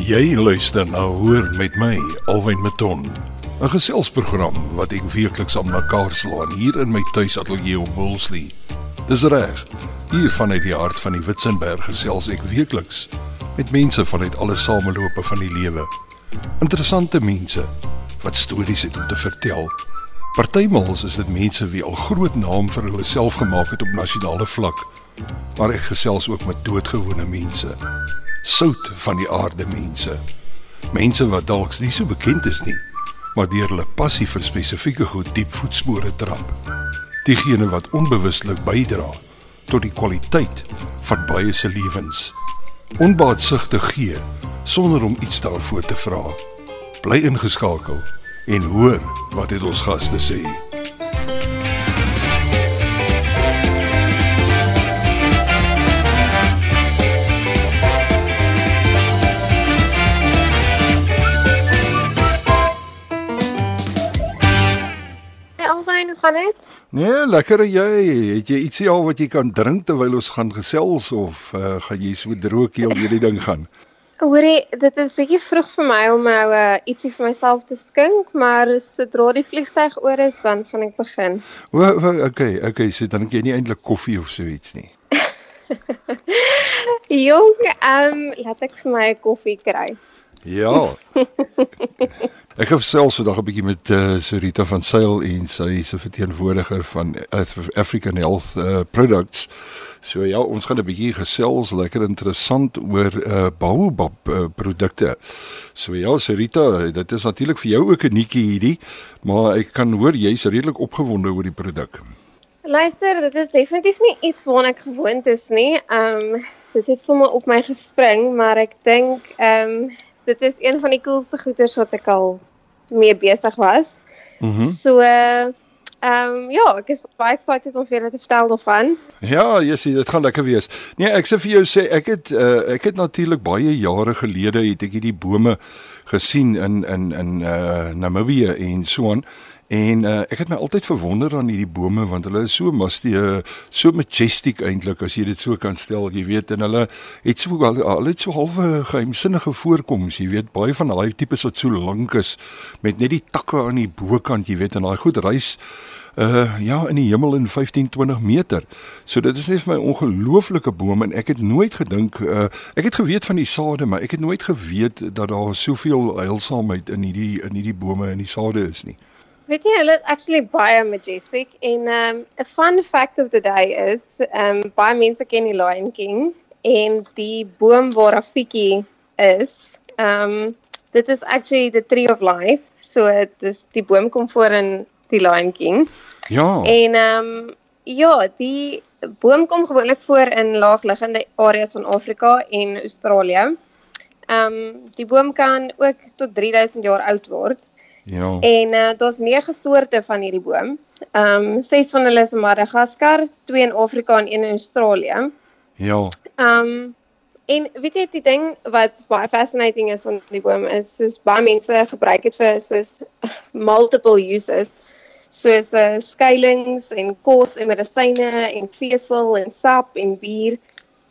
Jy luister na Hoor met my, Alwyn Maton. 'n Geselsprogram wat ek weekliks aan mekaar slaan hier in my tuisateljee op Woolsley. Dis reg. Hier vanuit die hart van die Witzenberg gesels ek weekliks met mense vanuit alle samelope van die lewe. Interessante mense wat stories het om te vertel. Partymals is dit mense wie al groot naam vir hulle self gemaak het op nasionale vlak. Maar ek gesels ook met doodgewone mense sout van die aarde mense. Mense wat dalk nie so bekend is nie, maar deur hulle passie vir spesifieke goed diep voetspore trap. Diegene wat onbewuslik bydra tot die kwaliteit van baie se lewens. Onbaatsugtig gee sonder om iets daarvoor te vra. Bly ingeskakel en hoor wat dit ons gaste sê. Gaan dit? Nee, lekker jy. Het jy ietsie al wat jy kan drink terwyl ons gaan gesels of uh, gaan jy so droogkeel hierdie ding gaan? Hoorie, dit is bietjie vroeg vir my om nou uh, ietsie vir myself te skink, maar sodra die vliegtyg oor is, dan gaan ek begin. O, okay, okay, so dan jy nie eintlik koffie of so iets nie. Jong, ehm um, laat ek vir my 'n koffie kry. Ja. Ek het selfs vandag 'n bietjie met uh, Sarita van Sail en sy is 'n verteenwoordiger van African Health uh, Products. So ja, ons gaan 'n bietjie gesels, lekker interessant oor uh, baobab uh, produkte. So ja, Sarita, dit is natuurlik vir jou ook 'n nuutjie hierdie, maar ek kan hoor jy's redelik opgewonde oor die produk. Luister, dit is definitief nie iets waarna ek gewoond is nie. Ehm um, dit het sommer op my gespring, maar ek dink ehm um, dit is een van die coolste goeders wat ek al mee besig was. Mm -hmm. So ehm um, ja, ek is baie excited om vir julle te vertel daarvan. Ja, jy sien, dit gaan lekker wees. Nee, ek sê vir jou sê ek het uh, ek het natuurlik baie jare gelede het ek hierdie bome gesien in in in uh, Namibië en so aan. En uh, ek het my altyd verwonder aan hierdie bome want hulle is so mastie so majestic eintlik as jy dit so kan stel jy weet en hulle het so al hulle het so halwe geheimsinnige voorkoms jy weet baie van daai tipes wat so lank is met net die takke aan die bokant jy weet en daai goed reis uh ja in die hemel in 15 20 meter. So dit is net vir my ongelooflike bome en ek het nooit gedink uh ek het geweet van die sade maar ek het nooit geweet dat daar soveel heilsaamheid in hierdie in hierdie bome en die sade is nie. Weet jy, hulle is actually baie majestic en um 'n fun fact of the day is um baie mense ken die Lion King en die boom waar Rafiki is, um dit is actually the tree of life. So dit is die boom kom voor in die Lion King. Ja. En um ja, die boom kom gewoonlik voor in laagliggende areas van Afrika en Australië. Um die boom kan ook tot 3000 jaar oud word. Ja. En uh, daar's 9 soorte van hierdie boom. Ehm um, 6 van hulle is in Madagaskar, 2 in Afrika en 1 in Australië. Ja. Ehm um, en weet jy die ding wat baie fascinating is van die boom is soos baie mense gebruik dit vir soos multiple uses soos uh, skuilings en kos en medisyne en vesel en sap en bier.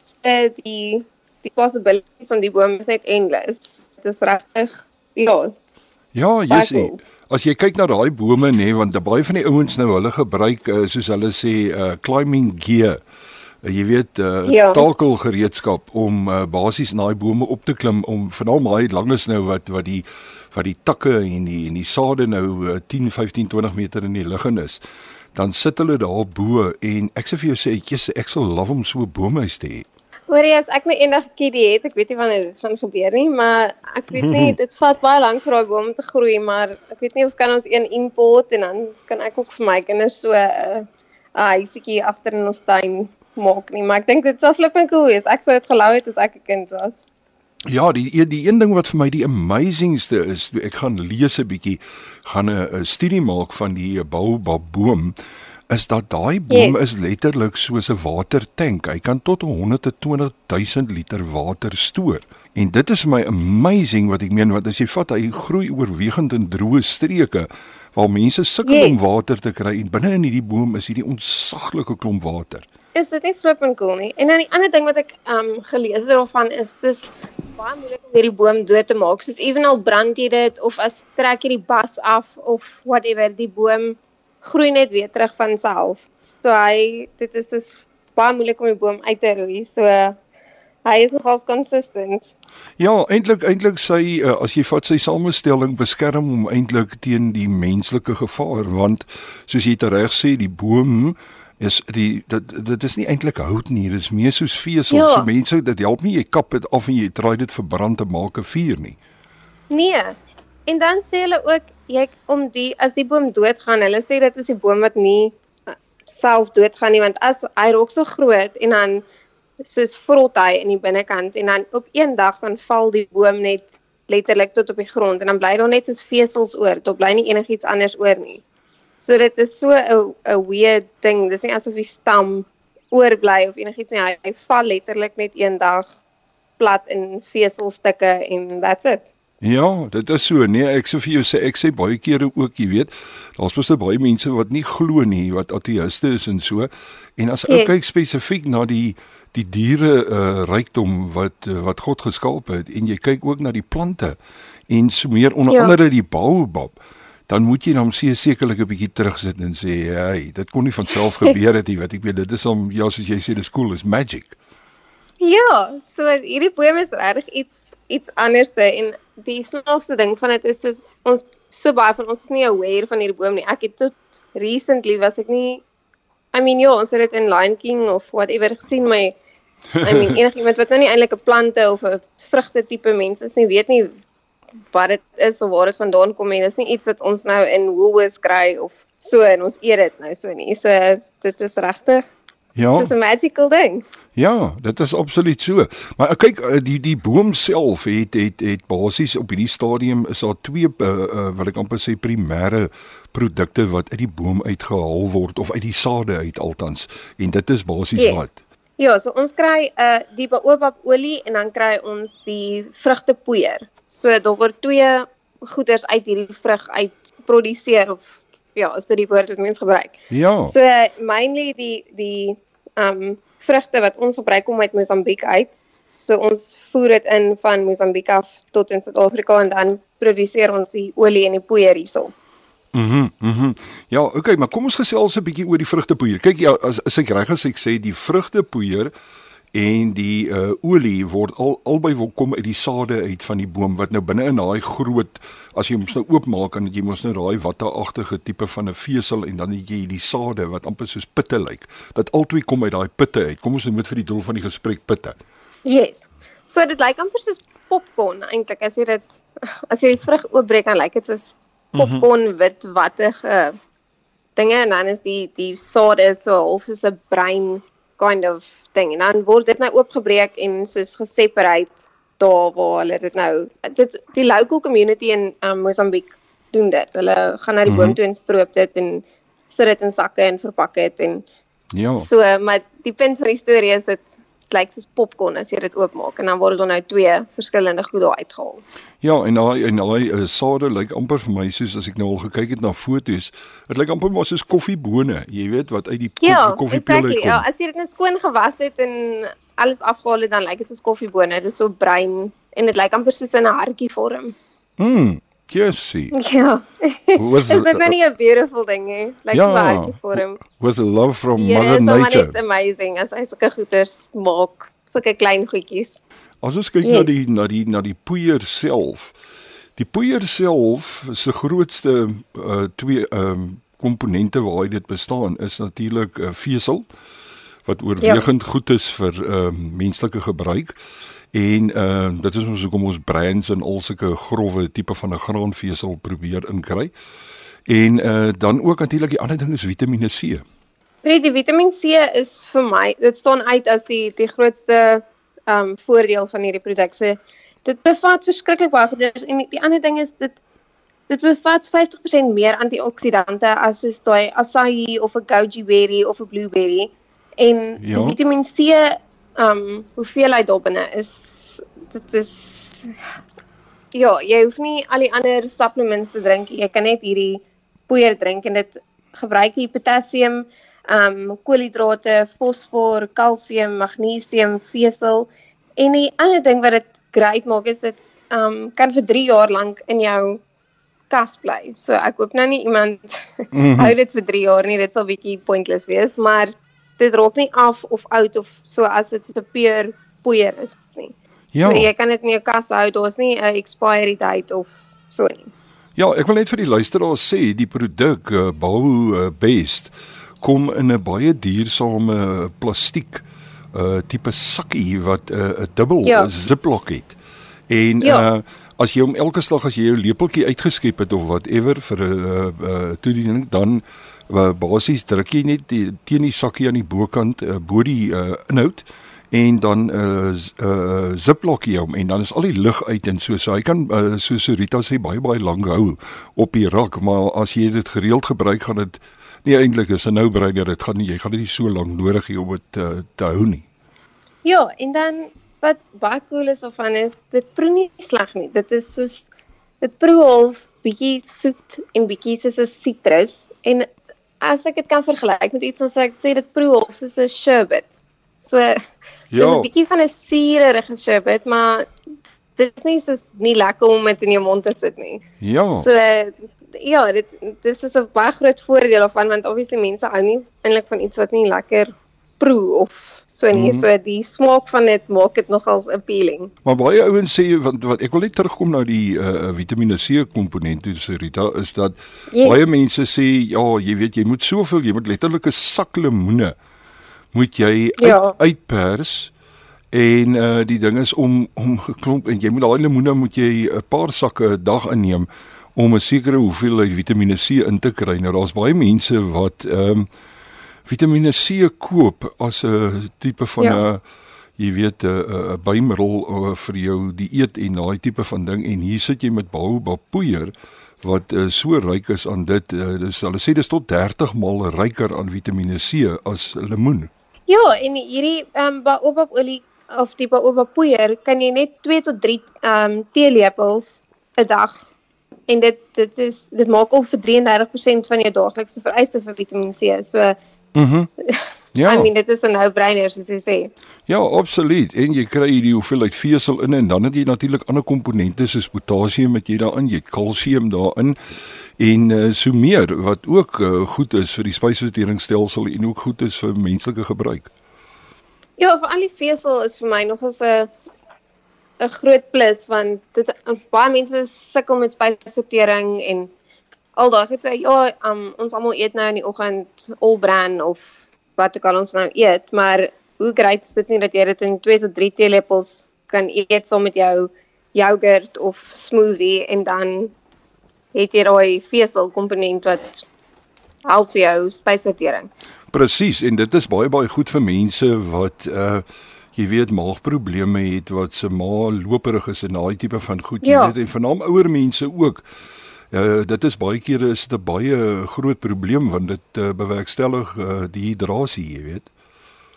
So die die possibilities van die boom is net endless. Dit is regtig ja, Ja, jy sê as jy kyk na daai bome nê, nee, want baie van die ouens nou hulle gebruik uh, soos hulle sê uh, climbing gear. Uh, jy weet uh, ja. talkel gereedskap om uh, basies na daai bome op te klim om veral daai langes nou wat wat die wat die takke en die en die sade nou uh, 10, 15, 20 meter in die lug in is. Dan sit hulle daar bo en ek sê vir jou sê ek sê ek sal love om so 'n boomhuis te hê. Hoorie as ek my eendag kiddie het, ek weet nie wanneer dit gaan gebeur nie, maar ek weet nie, dit vat baie lank vir daai boom te groei, maar ek weet nie of kan ons een import en dan kan ek ook vir my kinders so 'n uh, uh, huisietjie agter in ons tuin maak nie, maar ek dink dit sal flipping cool wees. Ek sou dit gelou het as ek 'n kind was. Ja, die die een ding wat vir my die amazingste is, ek gaan lees 'n bietjie, gaan 'n studie maak van die baobab boom is dat daai boom yes. is letterlik soos 'n watertank. Hy kan tot 120 000 liter water stoor. En dit is my amazing wat ek meen wat as jy vat hy groei oorwegend in droë streke waar mense sukkel yes. om water te kry en binne in hierdie boom is hierdie ontsaglike klomp water. Is dit nie flippend cool nie? En dan die ander ding wat ek um gelees het daarvan is dis baie moeilik om hierdie boom dood te maak. Soos ewenal brand jy dit of as trek jy die bas af of whatever, die boom groei net weer terug van self. So hy dit is soos baie moeilik om die boom uit te roei. So hy is nogal consistent. Ja, eintlik eintlik sy uh, as jy vat sy samestelling beskerm hom eintlik teen die menslike gevaar want soos jy reg sê die boom is die dit dit is nie eintlik hout nie, dit is meer soos vesel. Ja. So mense dit help nie jy kap dit af en jy draai dit vir brand te maak 'n vuur nie. Nee. En dan sê hulle ook jy om die as die boom doodgaan, hulle sê dit is die boom wat nie uh, self doodgaan nie want as hy raak so groot en dan soos vrot hy in die binnekant en dan op een dag dan val die boom net letterlik tot op die grond en dan bly daar net soos vesels oor, tot bly nie enigiets anders oor nie. So dit is so 'n 'n weird ding. Dis nie asof die stam oorbly of enigiets nie. Hy, hy val letterlik net een dag plat in veselstukke en that's it. Ja, dit is so. Nee, ek sou vir jou sê ek sê baie kere ook, jy weet, daar's mos baie mense wat nie glo nie, wat ateïste is en so. En as ek kyk spesifiek na die die diere uh, rykdom wat uh, wat God geskaap het en jy kyk ook na die plante en so meer onder ja. andere die baobab dan moet jy hom sekerlik 'n bietjie terugsit en sê hey dit kon nie van self gebeur het nie wat ek weet dit is om ja soos jy sê dis cool is magic ja so hierdie boom is regtig iets iets anderste en die snaakste ding van dit is soos ons so baie van ons is nie aware van hierdie boom nie ek het tot recently was ek nie I mean ja, ons het dit in Lion King of whatever gesien, my I mean enigiemand wat nou nie eintlik 'n plante of 'n vrugte tipe mens is nie, weet nie wat dit is of waar dit vandaan kom en dis nie iets wat ons nou in Woolworths kry of so en ons eet dit nou so nie. So dit is regtig Ja. Dit is 'n magical ding. Ja, dit is absoluut so. Maar eh, kyk, eh, die die boom self het het het basies op hierdie stadium is daar twee uh, uh, wil ek amper sê primêre produkte wat uit die boom uitgehaal word of uit die sade uit altans. En dit is basies yes. wat. Ja, so ons kry uh die baobabolie en dan kry ons die vrugtepoeier. So daar word twee goeders uit hierdie vrug uit produseer of ja, is dit die woord wat mens gebruik. Ja. So mainly die die ehm um, vrugte wat ons gebruik kom uit Mosambiek uit. So ons voer dit in van Mosambiek af tot in Suid-Afrika en dan produseer ons die olie en die poeier hierso. Mhm. Mm mhm. Mm ja, okay, maar kom ons gesels 'n bietjie oor die vrugtepoeier. Kyk ja, as, as ek reg is, ek sê die vrugtepoeier en die uh olie word al albei wil kom uit die sade uit van die boom wat nou binne in daai groot as jy hom nou oopmaak dan jy mos nou daai watteragtige tipe van 'n vesel en dan het jy die sade wat amper soos pitte lyk dat albei kom uit daai pitte uit kom ons moet vir die doel van die gesprek pitte Yes so dit lyk amper soos popcorn eintlik as jy dit as jy die vrug oopbreek dan lyk dit soos mhm. popcorn mm -hmm. wit wattige dinge en dan is die die sade so half soos 'n brein kind of ding en dan word dit nou oopgebreek en soos geseparate daar waar hulle dit nou dit die local community in um, Mosambik doen dit. Hulle gaan na die mm -hmm. boom toe en stroop dit en sit dit in sakke en verpak dit en ja. So maar die punt van die storie is dit lyk soos popcorn as jy dit oopmaak en dan word daar nou twee verskillende goed daar uitgehaal. Ja, en daai en daai uh, sade lyk amper vir my soos as ek nou al gekyk het na foto's, dit lyk amper maar soos koffiebone, jy weet wat uit die ja, koffiepille exactly, kom. Ja, as jy dit nou skoon gewas het en alles afgehaal het dan lyk dit soos koffiebone, dit is so bruin en dit lyk amper soos in 'n hartjie vorm. Mm. Jessie. Ja. Was is dit nou nie 'n beautiful ding nie? Like ja, baie vir hom. Was a love from yeah, Mother Nature. It's amazing as hy sulke goeders maak, sulke klein goedjies. As ons kyk yes. na die na die na die poeier self. Die poeier self se grootste uh twee ehm um, komponente waar dit bestaan is natuurlik 'n uh, vesel wat oorwegend ja. goed is vir ehm um, menslike gebruik. En uh dit is ons hoekom ons brands en al sulke grouwe tipe van 'n graanvesel probeer inkry. En uh dan ook natuurlik die ander ding is Vitamiene C. Net die Vitamiin C is vir my, dit staan uit as die die grootste um voordeel van hierdie produk. So dit bevat verskriklik baie goeders en die, ander ding is dit dit bevat 50% meer antioksidante as soos daai acai of 'n goji berry of 'n blueberry. En ja. die Vitamiin C um hoeveelheid daarbinne is dit is ja, jy hoef nie al die ander supplements te drink jy kan net hierdie poeier drink en dit gebruik die potassium, um koolhidrate, fosfor, kalsium, magnesium, vesel en die ander ding wat dit great maak is dit um kan vir 3 jaar lank in jou kas bly. So ek hoop nou nie iemand mm -hmm. hou dit vir 3 jaar nie. Dit sal bietjie pointless wees, maar dit raak nie af of oud of so as dit so 'n puur poeier is nie. Ja. So jy kan dit in jou kas hou. Daar's nie 'n expiry date of so nie. Ja, ek wil net vir die luisteraars sê die produk uh, Bahu uh, Best kom in 'n baie duursame plastiek uh tipe sakkie wat 'n uh, 'n dubbel ja. ziplock het. En ja. uh as jy hom elke slag as jy jou lepeltjie uitgeskep het of whatever vir 'n uh, uh toediening dan uh, basies druk jy net die, teen die sakkie aan die bokant uh, bo die uh, inhoud en dan uh, uh, ziplokkie om en dan is al die lug uit en so. So hy kan uh, so so Rita sê baie baie lank hou op die rak maar as jy dit gereeld gebruik gaan dit nie eintlik is 'n breider dit gaan jy gaan dit nie so lank nodig hê om dit uh, te hou nie. Ja en dan wat baie cool is of van is dit proe nie sleg nie. Dit is soos dit proe half bietjie soet en bietjie soos 'n sitrus en as ek dit kan vergelyk met iets soos ek sê dit proe half soos 'n sherbet so Ja. Dis 'n bietjie van 'n suurige sherbet, maar dit is nie so nie lekker om dit in jou mond te sit nie. Ja. So ja, dit dis is 'n baie groot voordeel daarvan want obviously mense hou nie eintlik van iets wat nie lekker proe of so nie. Mm. So die smaak van dit maak dit nogals appealing. Maar baie ouens sê want wat ek wil net terugkom na die uh Vitamiene C komponent toe sê Rita is dat yes. baie mense sê ja, jy weet jy moet soveel, jy moet letterlik 'n sak lemoene moet jy ja. uit, uitpers en uh die ding is om om geklomp en jy moet daai lemoene moet jy 'n paar sakke 'n dag inneem om 'n sekere hoeveelheid Vitamiene C in te kry. Nou daar's baie mense wat ehm um, Vitamiene C koop as 'n tipe van 'n ja. jy weet 'n bymiddel uh, vir jou dieet en daai tipe van ding en hier sit jy met baobab poeier wat uh, so ryk is aan dit. Uh, dis hulle sê dis tot 30 maal ryker aan Vitamiene C as lemoen. Ja, en hierdie ehm um, baobab olie of die baobab poeier kan jy net 2 tot 3 ehm um, teelepels 'n dag en dit dit is dit maak op vir 33% van jou daaglikse vereiste vir Vitamiin C. So Mhm. Mm ja. I mean dit is 'n no-brainer soos jy sê. Ja, absoluut. En jy kry hierdie hoeveelheid vesel in en dan het jy natuurlik ander komponente soos potasium wat jy daarin, jy het kalsium daarin en uh, so meer wat ook uh, goed is vir die spysverteringsstelsel en ook goed is vir menslike gebruik. Ja, vir al die vesel is vir my nog as 'n 'n groot plus want dit baie mense sukkel met spysvertering en al daai goed sê ja, um, ons almal eet nou in die oggend all bran of wat ook al ons nou eet, maar hoe great is dit nie dat jy dit in 2 tot 3 teelepels kan eet saam met jou yoghurt of smoothie en dan het jy daai vesel komponent wat help vir jou spysvertering. Presies en dit is baie baie goed vir mense wat uh jy weet maagprobleme het wat se maag loperig is en daai tipe van goed jy ja. weet en veral ouer mense ook. Uh dit is baie kere is dit 'n baie groot probleem want dit uh, bewerkstellig uh, die hidrasie, jy weet.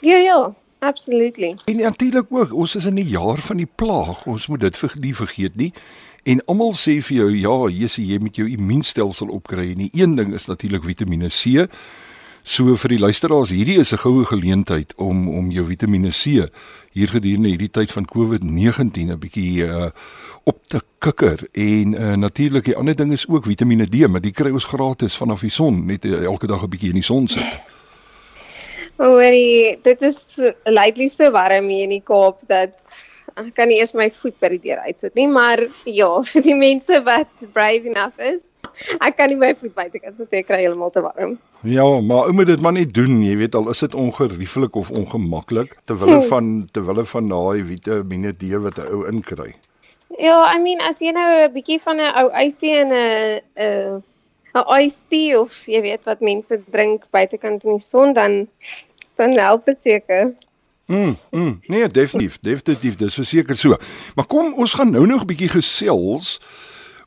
Ja ja, absolutely. En natuurlik ook, ons is in die jaar van die plaag. Ons moet dit vir nie vergeet nie. En almal sê vir jou ja, Jesus, jy moet jou immuunstelsel opkry en die een ding is natuurlik Vitamiene C. So vir die luisteraars, hierdie is 'n goue geleentheid om om jou Vitamiene C hier gedurende hierdie tyd van COVID-19 'n bietjie uh, op te kikker. En uh, natuurlik die ander ding is ook Vitamiene D, maar die kry ons gratis vanaf die son, net uh, elke dag 'n bietjie in die son sit. Hoorie, dit is lately so warm hier in die Kaap dat ek kan nie eers my voet by die deur uitsit nie, maar ja, vir die mense wat brave enough is, ek kan nie my voet buite kan sit ek kry heeltemal te warm. Ja, maar ou moet dit maar net doen, jy weet al is dit ongerieflik of ongemaklik terwyl hm. van terwyl van daai vitamiene D wat 'n ou inkry. Ja, I mean as jy nou 'n bietjie van 'n ou ysie en 'n 'n 'n tea of jy weet wat mense drink buitekant in die son dan dan help dit seker. Mm, mm, nee, definitief, definitief, dis verseker so. Maar kom, ons gaan nou nog 'n bietjie gesels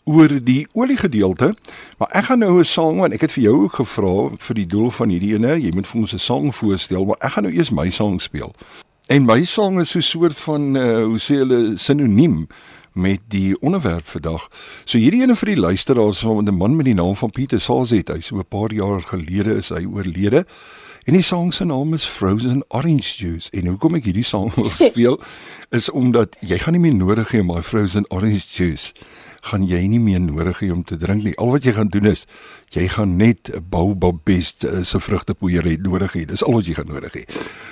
oor die olie gedeelte. Maar ek gaan nou 'n sang want ek het vir jou ook gevra vir die doel van hierdie ene, jy moet vir ons 'n sang voorstel, maar ek gaan nou eers my sang speel. En my sang is so 'n soort van uh, hoe sê hulle sinoniem met die onderwerp vandag. So hierdie ene vir die luisteraars van 'n man met die naam van Pieter Salzet, hy so 'n paar jaar gelede is hy oorlede En die sang se naam is Frozen Orange Juice. En hoekom ek hierdie sang wil speel is omdat jy gaan nie meer nodig hê om daai Frozen Orange Juice gaan jy nie meer nodig hê om te drink nie. Al wat jy gaan doen is jy gaan net Baobab Best uh, se vrugtepoeier hê nodig hê. Dis al wat jy gaan nodig hê.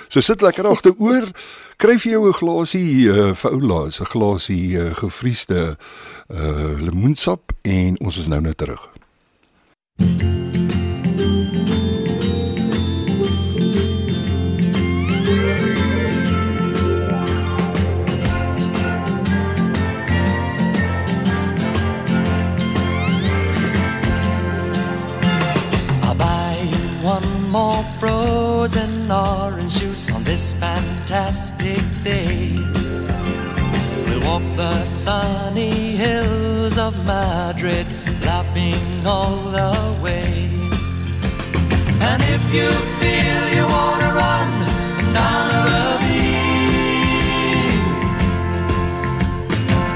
So sit lekker agteroor, kry vir jou 'n glasie uh, vir oulaas, 'n glasie uh, gevriesde uh, lemoensap en ons is nou net terug. Frozen orange juice on this fantastic day. We'll walk the sunny hills of Madrid, laughing all the way. And if you feel you wanna run down a ravine,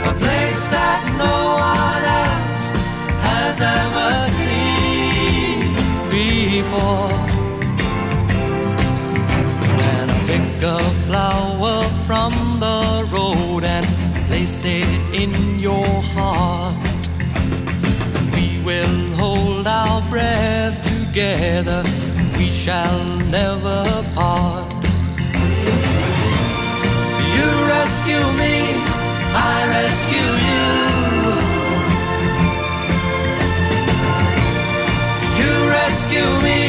a place that no one else has ever seen before. Pick a flower from the road and place it in your heart. We will hold our breath together, we shall never part. You rescue me, I rescue you. You rescue me,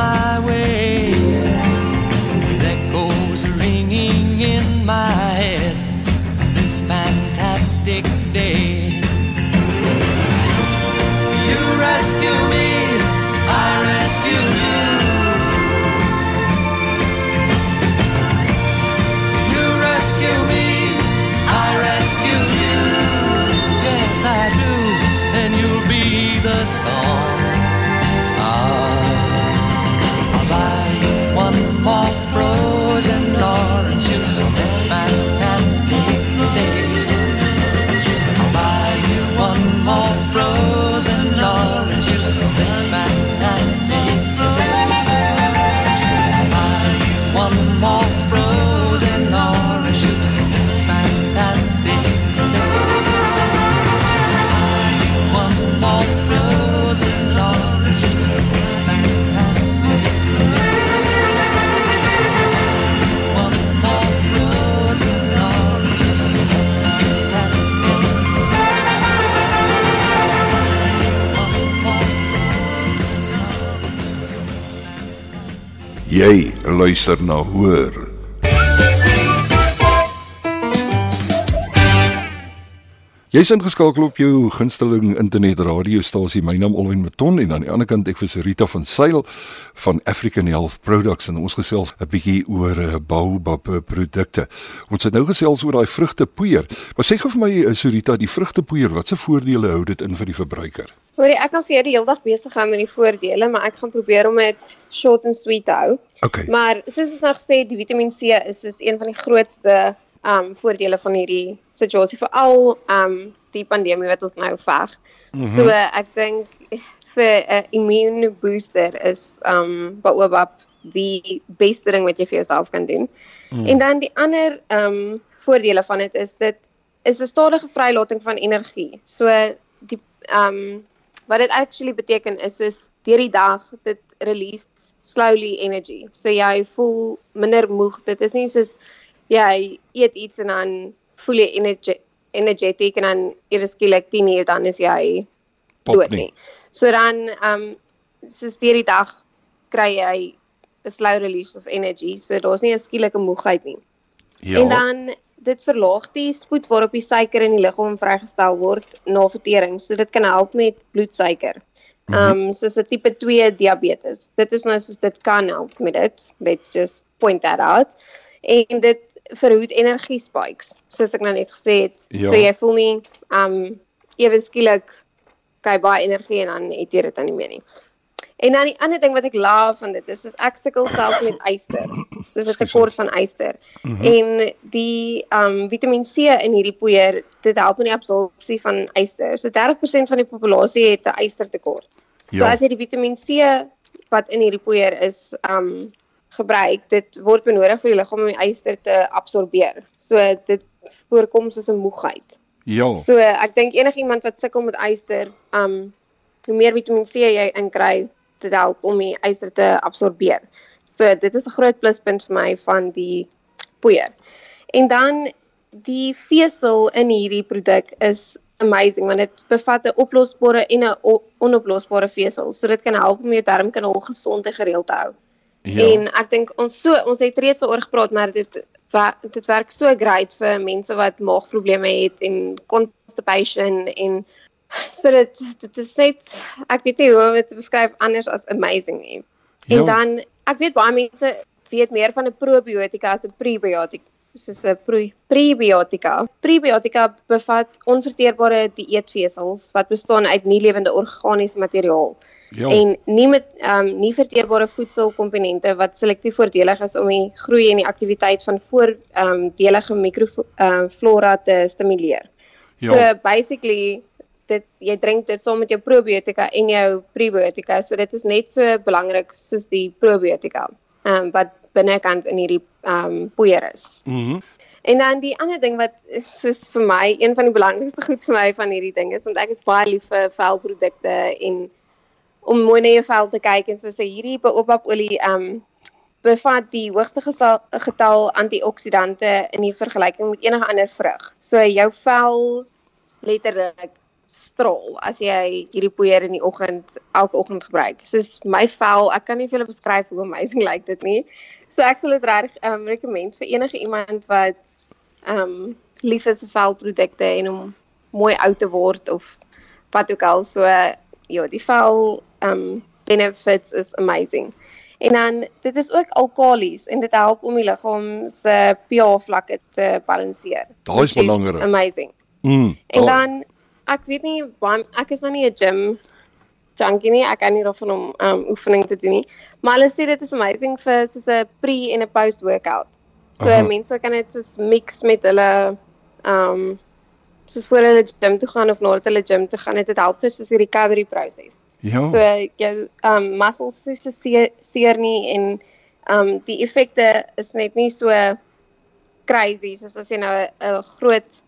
my way with echoes ringing in my head of this fantastic day. You rescue me, I rescue you. You rescue me, I rescue you. Yes, I do, and you'll be the song. Jy luister na hoor. Jy's ingeskakel op jou gunsteling internet radiostasie. My naam Olwen Maton en aan die ander kant ek vir Rita van Sail van African Health Products en ons gesels 'n bietjie oor uh, baobab uh, produkte. Ons het nou gesels oor daai vrugtepoeier. Maar sê gou vir my uh, Rita, die vrugtepoeier, watse voordele hou dit in vir die verbruiker? Hoorie, ek kan vir jou die hele dag besig hou met die voordele, maar ek gaan probeer om dit short and sweet te hou. Okay. Maar soos ons nou gesê het, die Vitamiin C is soos een van die grootste um voordele van hierdie situasie veral um die pandemie wat ons nou veg. Mm -hmm. So ek dink vir 'n immune booster is um baobab die beste ding wat jy vir jouself kan doen. Mm. En dan die ander um voordele van dit is dit is 'n stadige vrylating van energie. So die um wat dit actually beteken is soos deur die dag dit release slowly energy. So jy voel minder moeg. Dit is nie soos jy eet iets en dan voel jy energe energetic en dan ewe skielik 10 uur dan is jy dood nie. nie. So dan um soos deur die dag kry jy 'n slow release of energy. So daar's nie 'n skielike moegheid nie. Ja. En dan dit verlaag die spoed waarop die suiker in die liggaam vrygestel word na vertering. So dit kan help met bloedsuiker. Ehm um, soos 'n tipe 2 diabetes. Dit is nou soos dit kan help met dit. Let's just point that out. En dit verhoed energie spikes, soos ek nou net gesê het. Ja. So jy voel nie ehm um, ewe skielik kry baie energie en dan het jy dit dan nie meer nie. En dan die ander ding wat ek love van dit is soos ek sukkel self met yster. Soos 'n tekort van yster. Mm -hmm. En die um Vitamiin C in hierdie poeier, dit help met die absorpsie van yster. So 30% van die populasie het 'n ystertekort. So Ja. as jy die Vitamiin C wat in hierdie poeier is, um gebruik, dit word benodig vir die liggaam om die yster te absorbeer. So dit voorkom soos 'n moegheid. Ja. So ek dink enigiemand wat sukkel met yster, um hoe meer Vitamiin C jy inkry, dit help om die yster te absorbeer. So dit is 'n groot pluspunt vir my van die poeier. En dan die vesel in hierdie produk is amazing want dit bevat 'n oplosbare en 'n onoplosbare vesel. So dit kan help om jou darmkanaal gesond en gereeld te hou. Ja. En ek dink ons so ons het reeds daaroor gepraat, maar dit dit werk so great vir mense wat maagprobleme het en constipation en so dit dit is net ek weet nie hoe om dit te beskryf anders as amazing nie. En Ja. dan ek weet baie mense weet meer van 'n probiotika as 'n prebiotika soos 'n pre- prebiotika. Prebiotika bevat onverteerbare dieetvesels wat bestaan uit nie lewende organiese materiaal Ja. en nie met ehm um, nie verteerbare voedselkomponente wat selektief voordelig is om die groei en die aktiwiteit van voordelige um, mikroflora te stimuleer. Ja. So basically dit jy drink dit saam met jou probiotika en jou prebiotika, so dit is net so belangrik soos die probiotika ehm um, wat binnekant in hierdie ehm um, poeier is. Mhm. En dan die ander ding wat soos vir my een van die belangrikste goed vir my van hierdie ding is want ek is baie lief vir velprodukte en om mooi na jou vel te kyk en soos hierdie baobabolie um bevat die hoogste gesal, getal antioksidante in die vergelyking met enige ander vrug. So jou vel letterlik straal as jy hierdie poeier in die oggend elke oggend gebruik. Soos my vel, ek kan nie vir julle beskryf hoe amazing lyk dit nie. So ek sal dit reg um recommend vir enige iemand wat um lief is vir velprodukte en om mooi oud te word of wat ook al. So ja, die vel um benefits is amazing. En dan dit is ook alkalies en dit help om die liggaam se pH vlakke te balanseer. Daai is belangrik. Amazing. Mm. En dan ek weet nie baie ek is nou nie 'n gym junkie nie. Ek kan nie daarvan om um oefening te doen nie. Maar hulle sê dit is amazing vir soos 'n pre en 'n post workout. So Aha. mense kan dit soos mix met hulle um soos voor hulle gym toe gaan of nadat hulle gym toe gaan, dit help vir soos die recovery proses. ja. So jou um muscles is so seer, seer nie en um die effekte is net nie so crazy soos as jy nou 'n groot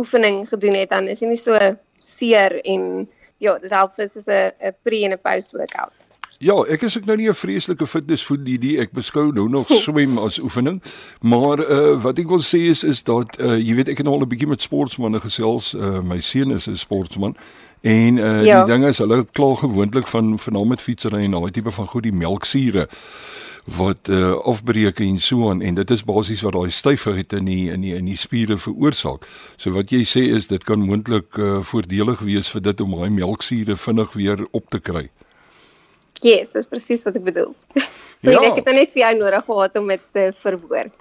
oefening gedoen het dan is jy nie so seer en ja, dit help vir soos 'n pre en 'n post workout. Ja, ek is ook nou nie 'n vreeslike fitnessfood die ek beskou nou nog swem as oefening, maar uh wat ek wil sê is is dat uh jy weet ek het nou al 'n bietjie met sportmense gesels. Uh my seun is 'n sportman en uh Ja. die ding is hulle kla gewoonlik van veral met fietsry en daai tipe van goed die melksure wat uh afbreek en so aan en dit is basies wat daai styfheid in die in die in die spiere veroorsaak. So wat jy sê is dit kan moontlik uh voordelig wees vir dit om daai melksure vinnig weer op te kry. Yes, dis presies wat ek bedoel. so Ja. ek het dit net vir jou nodig gehad om dit te verwoord.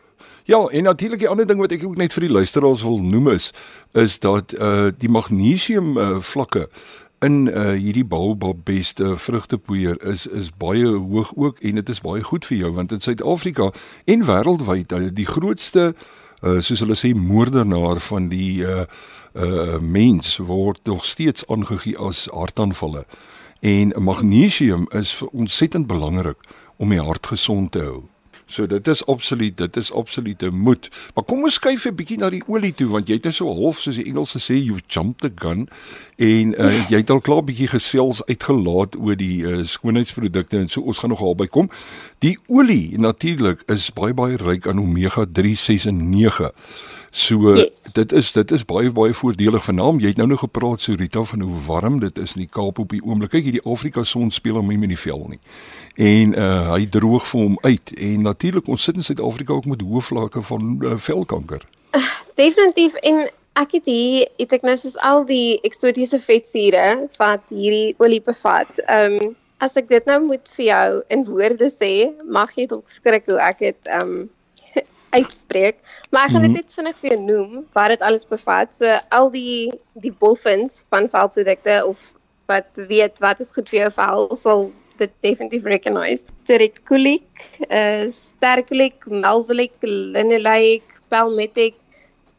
Ja, en natuurlik die ander ding wat ek ook net vir die luisteraars wil noem is is dat uh die magnesium uh, vlakke in uh hierdie baobab beste vrugtepoeier is is baie hoog ook en dit is baie goed vir jou want in Suid-Afrika en wêreldwyd uh, die grootste uh soos hulle sê moordenaar van die uh uh mens word nog steeds aangegee as hartaanvalle. En magnesium is ontsettend belangrik om die hart gesond te hou. So dit is absoluut, dit is absolute moed. Maar kom ons skuif 'n bietjie na die olie toe want jy het nou so half soos die Engelse sê you jumped the gun en uh, jy het al klaar bietjie gesels uitgelaat oor die uh, skoonheidsprodukte en so ons gaan nog albei kom. Die olie natuurlik is baie baie ryk aan omega 3, 6 en 9. So Yes. dit is dit is baie baie voordelig vanaam. Jy het nou nog gepraat so Rita van hoe warm dit is in die Kaap op die oomblik. Kyk hierdie Afrika son speel hom nie met die vel nie. En uh hy droog vir hom uit en natuurlik ons sit in Suid-Afrika ook met hoë vlakke van uh, velkanker. Definitief en ek het hier het ek nou soos al die eksotiese vetsure wat hierdie olie bevat. Ehm um, as ek dit nou moet vir jou in woorde sê, mag jy dalk skrik hoe ek dit ehm um, uitspreek, maar ek gaan dit Mhm. net vinnig vir jou noem wat dit alles bevat. So al die die boffins van velprodukte of wat weet wat is goed vir jou vel sal dit definitief recognize. Tericolic, uh, stercolik, malvolik, linoleic, palmitic,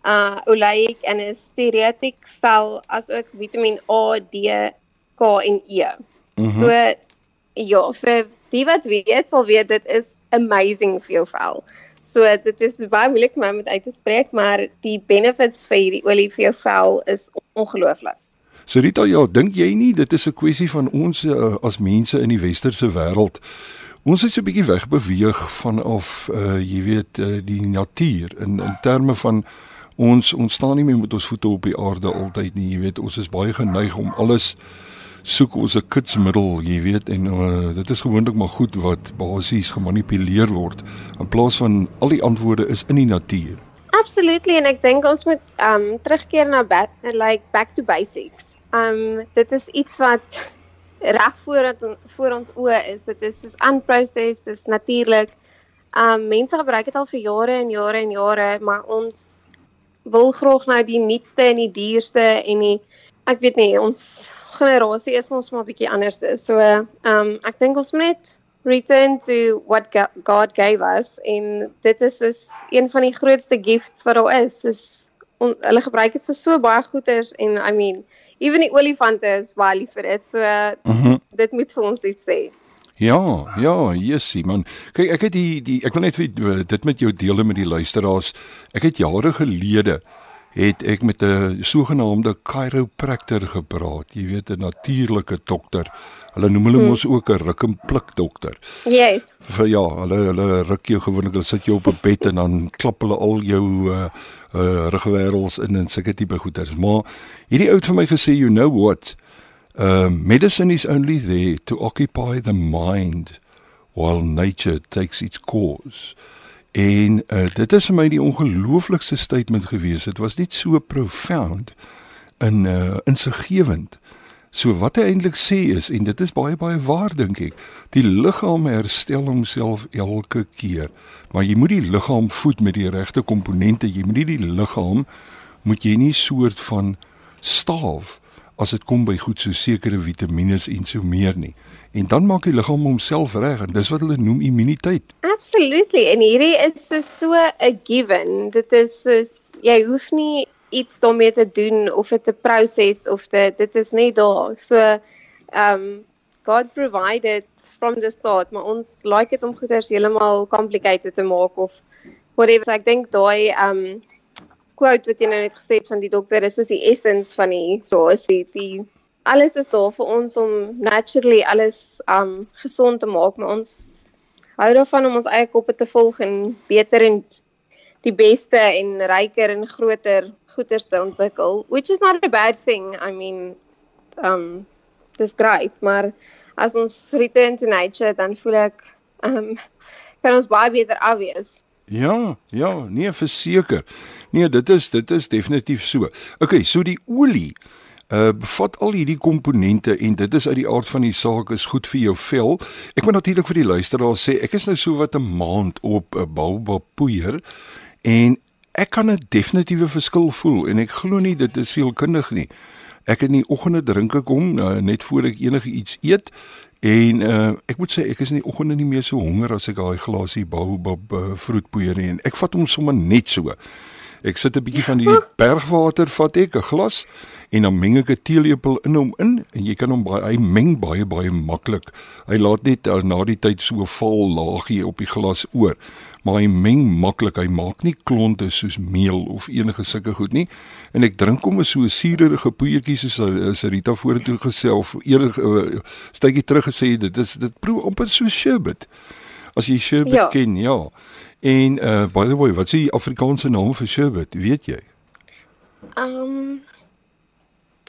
uh oleic en 'n stearitic vel asook Vitamiin A, D, K en E. Mhm. So ja, vir die wat weet sal weet dit is amazing vir jou vel. So dit is baie moeilik vir my om dit uit te spreek, maar die benefits vir hierdie olie vir jou vel is ongelooflik. So Rita, ja, dink jy nie dit is 'n kwessie van ons uh, as mense in die westerse wêreld ons het so 'n bietjie wegbeweeg vanaf uh jy weet uh, die natuur in in terme van ons ons staan nie meer met ons voete op die aarde altyd nie, jy weet, ons is baie geneig om alles soek ons 'n kitsmiddel, jy weet, en uh, dit is gewoonlik maar goed wat basies gemanipuleer word in plaas van al die antwoorde is in die natuur. Absolutely en ek dink ons moet um terugkeer na back, like back to basics. Um dit is iets wat reg voor dat voor ons oë is. Dit is soos unprocessed, dis natuurlik. Um mense gebruik dit al vir jare en jare en jare, maar ons wil graag nou die nuutste en die duurste en die ek weet nie, ons generasie is mos maar 'n bietjie anders. So um ek dink ons moet net return to what God gave us en dit is soos een van die grootste gifts wat daar is. Soos on, hulle gebruik dit vir so baie goeders en I mean, even die olifante is baie lief vir dit. So Mhm. Mm dit moet vir ons iets sê. Ja, ja, Jessie man. Kyk, ek het die die ek wil net vir dit met jou deel met die luisteraars. Ek het jare gelede het ek met 'n sogenaamde chiropractor gepraat. Jy weet 'n natuurlike dokter. Hulle noem hulle mos ook 'n ruk en pluk dokter. Yes. Vir ja, hulle hulle ruk jou gewoonlik, hulle sit jou op 'n bed en dan klap hulle al jou uh uh rugwervels in en sulke tipe goeters. Maar hierdie ou het vir my gesê, you know what? Um medicine is only there to occupy the mind while nature takes its course. En uh, dit is vir my die ongelooflikste statement gewees. Dit was net so profound in uh insiggewend. So wat hy eintlik sê is en dit is baie baie waar dink ek. Die liggaam herstel homself elke keer, maar jy moet die liggaam voed met die regte komponente. Jy moet nie die liggaam moet jy nie soort van staaf as dit kom by goed so sekere vitamiene en so meer nie. En dan maak die liggaam homself reg en dis wat hulle noem immuniteit. Absolutely. En hierdie is so so 'n given. Dit is soos jy hoef nie iets daarmee te doen of dit te proses of dit dit is net daar. So um God provided from the start, maar ons like dit om goeders heeltemal complicated te maak of whatever. So ek dink daai um quote wat jy nou net gesê het van die dokter is soos die essence van die so is die, die alles is daar vir ons om naturally alles um gesond te maak, maar ons hou daarvan om ons eie koppe te volg en beter en die beste en ryker en groter goeders te ontwikkel, which is not a bad thing. I mean, um dis great, maar as ons return to nature dan voel ek um kan ons baie beter afwees. Ja, ja, nee, verseker. Nee, dit is dit is definitief so. Okay, so die olie uh bevat al hierdie komponente en dit is uit die aard van die saak is goed vir jou vel. Ek moet natuurlik vir die luisteraars sê, ek is nou so wat 'n maand op 'n baobab poeier en ek kan 'n definitiewe verskil voel en ek glo nie dit is sielkundig nie. Ek in die oggende drink ek hom uh, net voor ek enige iets eet en uh, ek moet sê ek is in die oggende nie meer so honger as ek daai glasie baobab uh, vroetpoeier nie en ek vat hom sommer net so. Ek sit 'n bietjie van die bergwater vat ek 'n glas en dan meng ek 'n teelepel in hom in en jy kan hom baie hy meng baie baie maklik. Hy laat net uh, na die tyd so 'n val laagie op die glas oor. Maar hy meng maklik. Hy maak nie klonte soos meel of enige sulke goed nie. En ek drink hom so 'n suurige poeiertjie soos as Rita vorentoe gesê of eerder uh, stytjie terug gesê dit is dit proe amper so sherbet. As jy sherbet Ja. ken, ja. En uh by the way, wat is die Afrikaanse naam vir sherbet? Weet jy? Um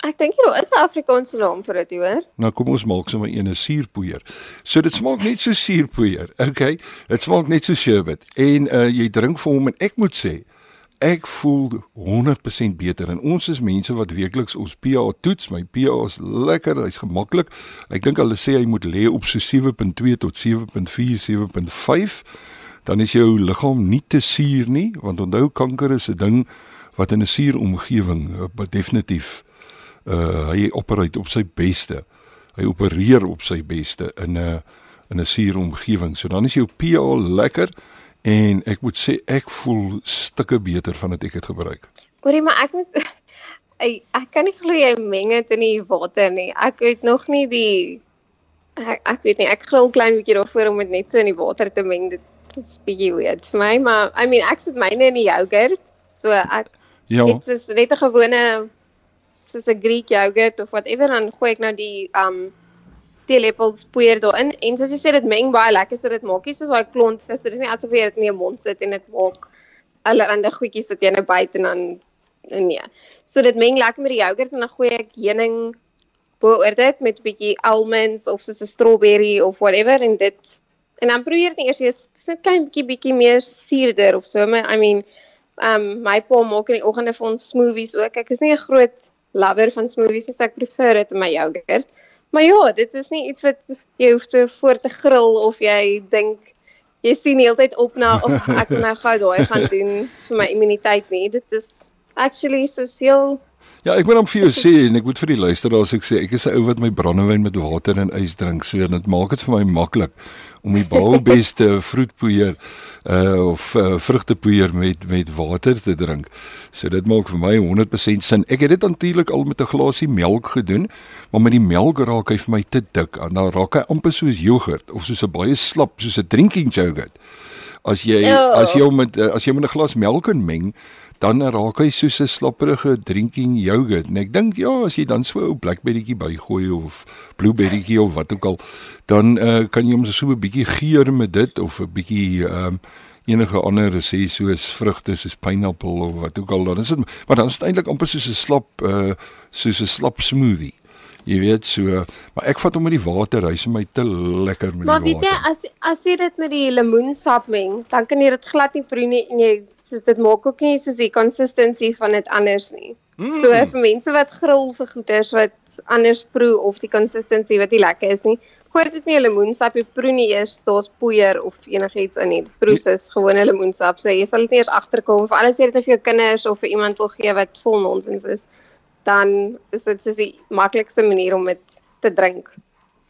ek dink hier is 'n Afrikaanse naam vir dit, hoor. Nou kom ons maak sommer een 'n suurpoeier. So dit smaak net so suurpoeier. Okay. Dit smaak net so sherbet. En uh jy drink vir hom en ek moet sê ek voel 100% beter en ons is mense wat weekliks ons PA toets. My PA is lekker, hy's gemaklik. Ek dink hulle sê hy moet lê op so 7.2 tot 7.4, 7.5. Dan is jou liggaam nie te suur nie, want onthou kanker is 'n ding wat in 'n suur omgewing uh, definitief uh hy opereer op sy beste. Hy opereer op sy beste in 'n in 'n suur omgewing. So dan is jou PA lekker en ek moet sê ek voel stukke beter van dit ek het gebruik. Hoorie, maar ek moet ek, ek kan nie glo jy meng dit in die water nie. Ek het nog nie die ek, ek weet nie, ek gril klein bietjie daarvoor om dit net so in die water te meng. Dit is bietjie weird vir my, maar I mean, ek sit myne in die yoghurt. So ek Ja. Dit is net 'n gewone soos 'n Greek yoghurt of whatever dan gooi ek nou die um teelepels poeier daarin en soos jy sê dit meng baie lekker so dit maak nie soos daai klont vis. Dit is nie asof jy dit in jou mond sit en dit maak allerlei goedjies wat jy nou byt en dan nee. So dit meng lekker met die yoghurt en dan gooi ek heuning bo oor dit met 'n bietjie almonds of soos 'n strawberry of whatever en dit en dan probeer dit eers jy's net klein bietjie bietjie meer suurder of so. Maar I mean um my pa maak in die oggende vir ons smoothies ook. Ek is nie 'n groot lover van smoothies nie, so ek prefer dit in my yoghurt. Maar ja, dit is nie iets wat jy hoef te voor te grill of jy dink jy sien die hele tyd op na of ek moet nou gou daai gaan doen vir my immuniteit nie. Dit is actually so heel Ja, ek moet hom vir jou sê en ek moet vir die luisteraars ek sê ek is 'n ou wat my brandewyn met water en ys drink, so dit maak dit vir my maklik om die baalbeste vroetpoeier uh of uh, vrugtepoeier met met water te drink. So dit maak vir my 100% sin. Ek het dit natuurlik al met 'n glasie melk gedoen, maar met die melk raak hy vir my te dik. En dan raak hy amper soos jogurt of soos 'n baie slap, soos 'n drinking yogurt. As jy Ja. as jy met uh, as jy met 'n glas melk inmeng, dan raak hy soos 'n slapperige drinking yoghurt. En ek dink ja, as jy dan so 'n ou blackberrytjie bygooi of blueberrytjie of wat ook al, dan uh, kan jy hom so 'n bietjie geur met dit of 'n bietjie ehm um, enige ander resep soos vrugte soos pineappel of wat ook al. Dan is dit maar dan is dit eintlik amper soos 'n slap uh soos 'n slap smoothie. Jy weet so, maar ek vat hom met die water, hy's vir my te lekker met Maar die weet jy water. as as jy dit met die lemoensap meng, dan kan jy dit glad nie proe nie en jy soos dit maak ook nie soos die consistency van dit anders nie. Mm. So vir mense wat grill vir goeders wat anders proe of die consistency wat nie lekker is nie, gooi dit nie 'n lemoensap, jy proe nie eers daar's poeier of enigiets in nie. Dit Proe soos gewone lemoensap. So jy sal dit nie eers agterkom of alles jy dit vir jou kinders of vir iemand wil gee wat vol nonsens is, dan is dit soos die maklikste manier om dit te drink.